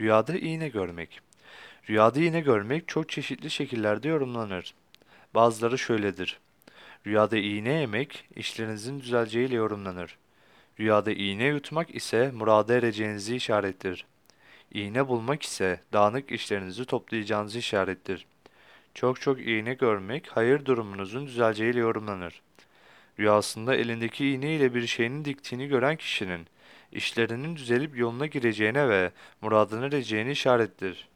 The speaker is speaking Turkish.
Rüyada iğne görmek. Rüyada iğne görmek çok çeşitli şekillerde yorumlanır. Bazıları şöyledir. Rüyada iğne yemek işlerinizin düzeleceğiyle yorumlanır. Rüyada iğne yutmak ise murada ereceğinizi işarettir. İğne bulmak ise dağınık işlerinizi toplayacağınızı işarettir. Çok çok iğne görmek hayır durumunuzun düzeleceğiyle yorumlanır. Rüyasında elindeki iğne ile bir şeyinin diktiğini gören kişinin işlerinin düzelip yoluna gireceğine ve muradına ereceğini işarettir.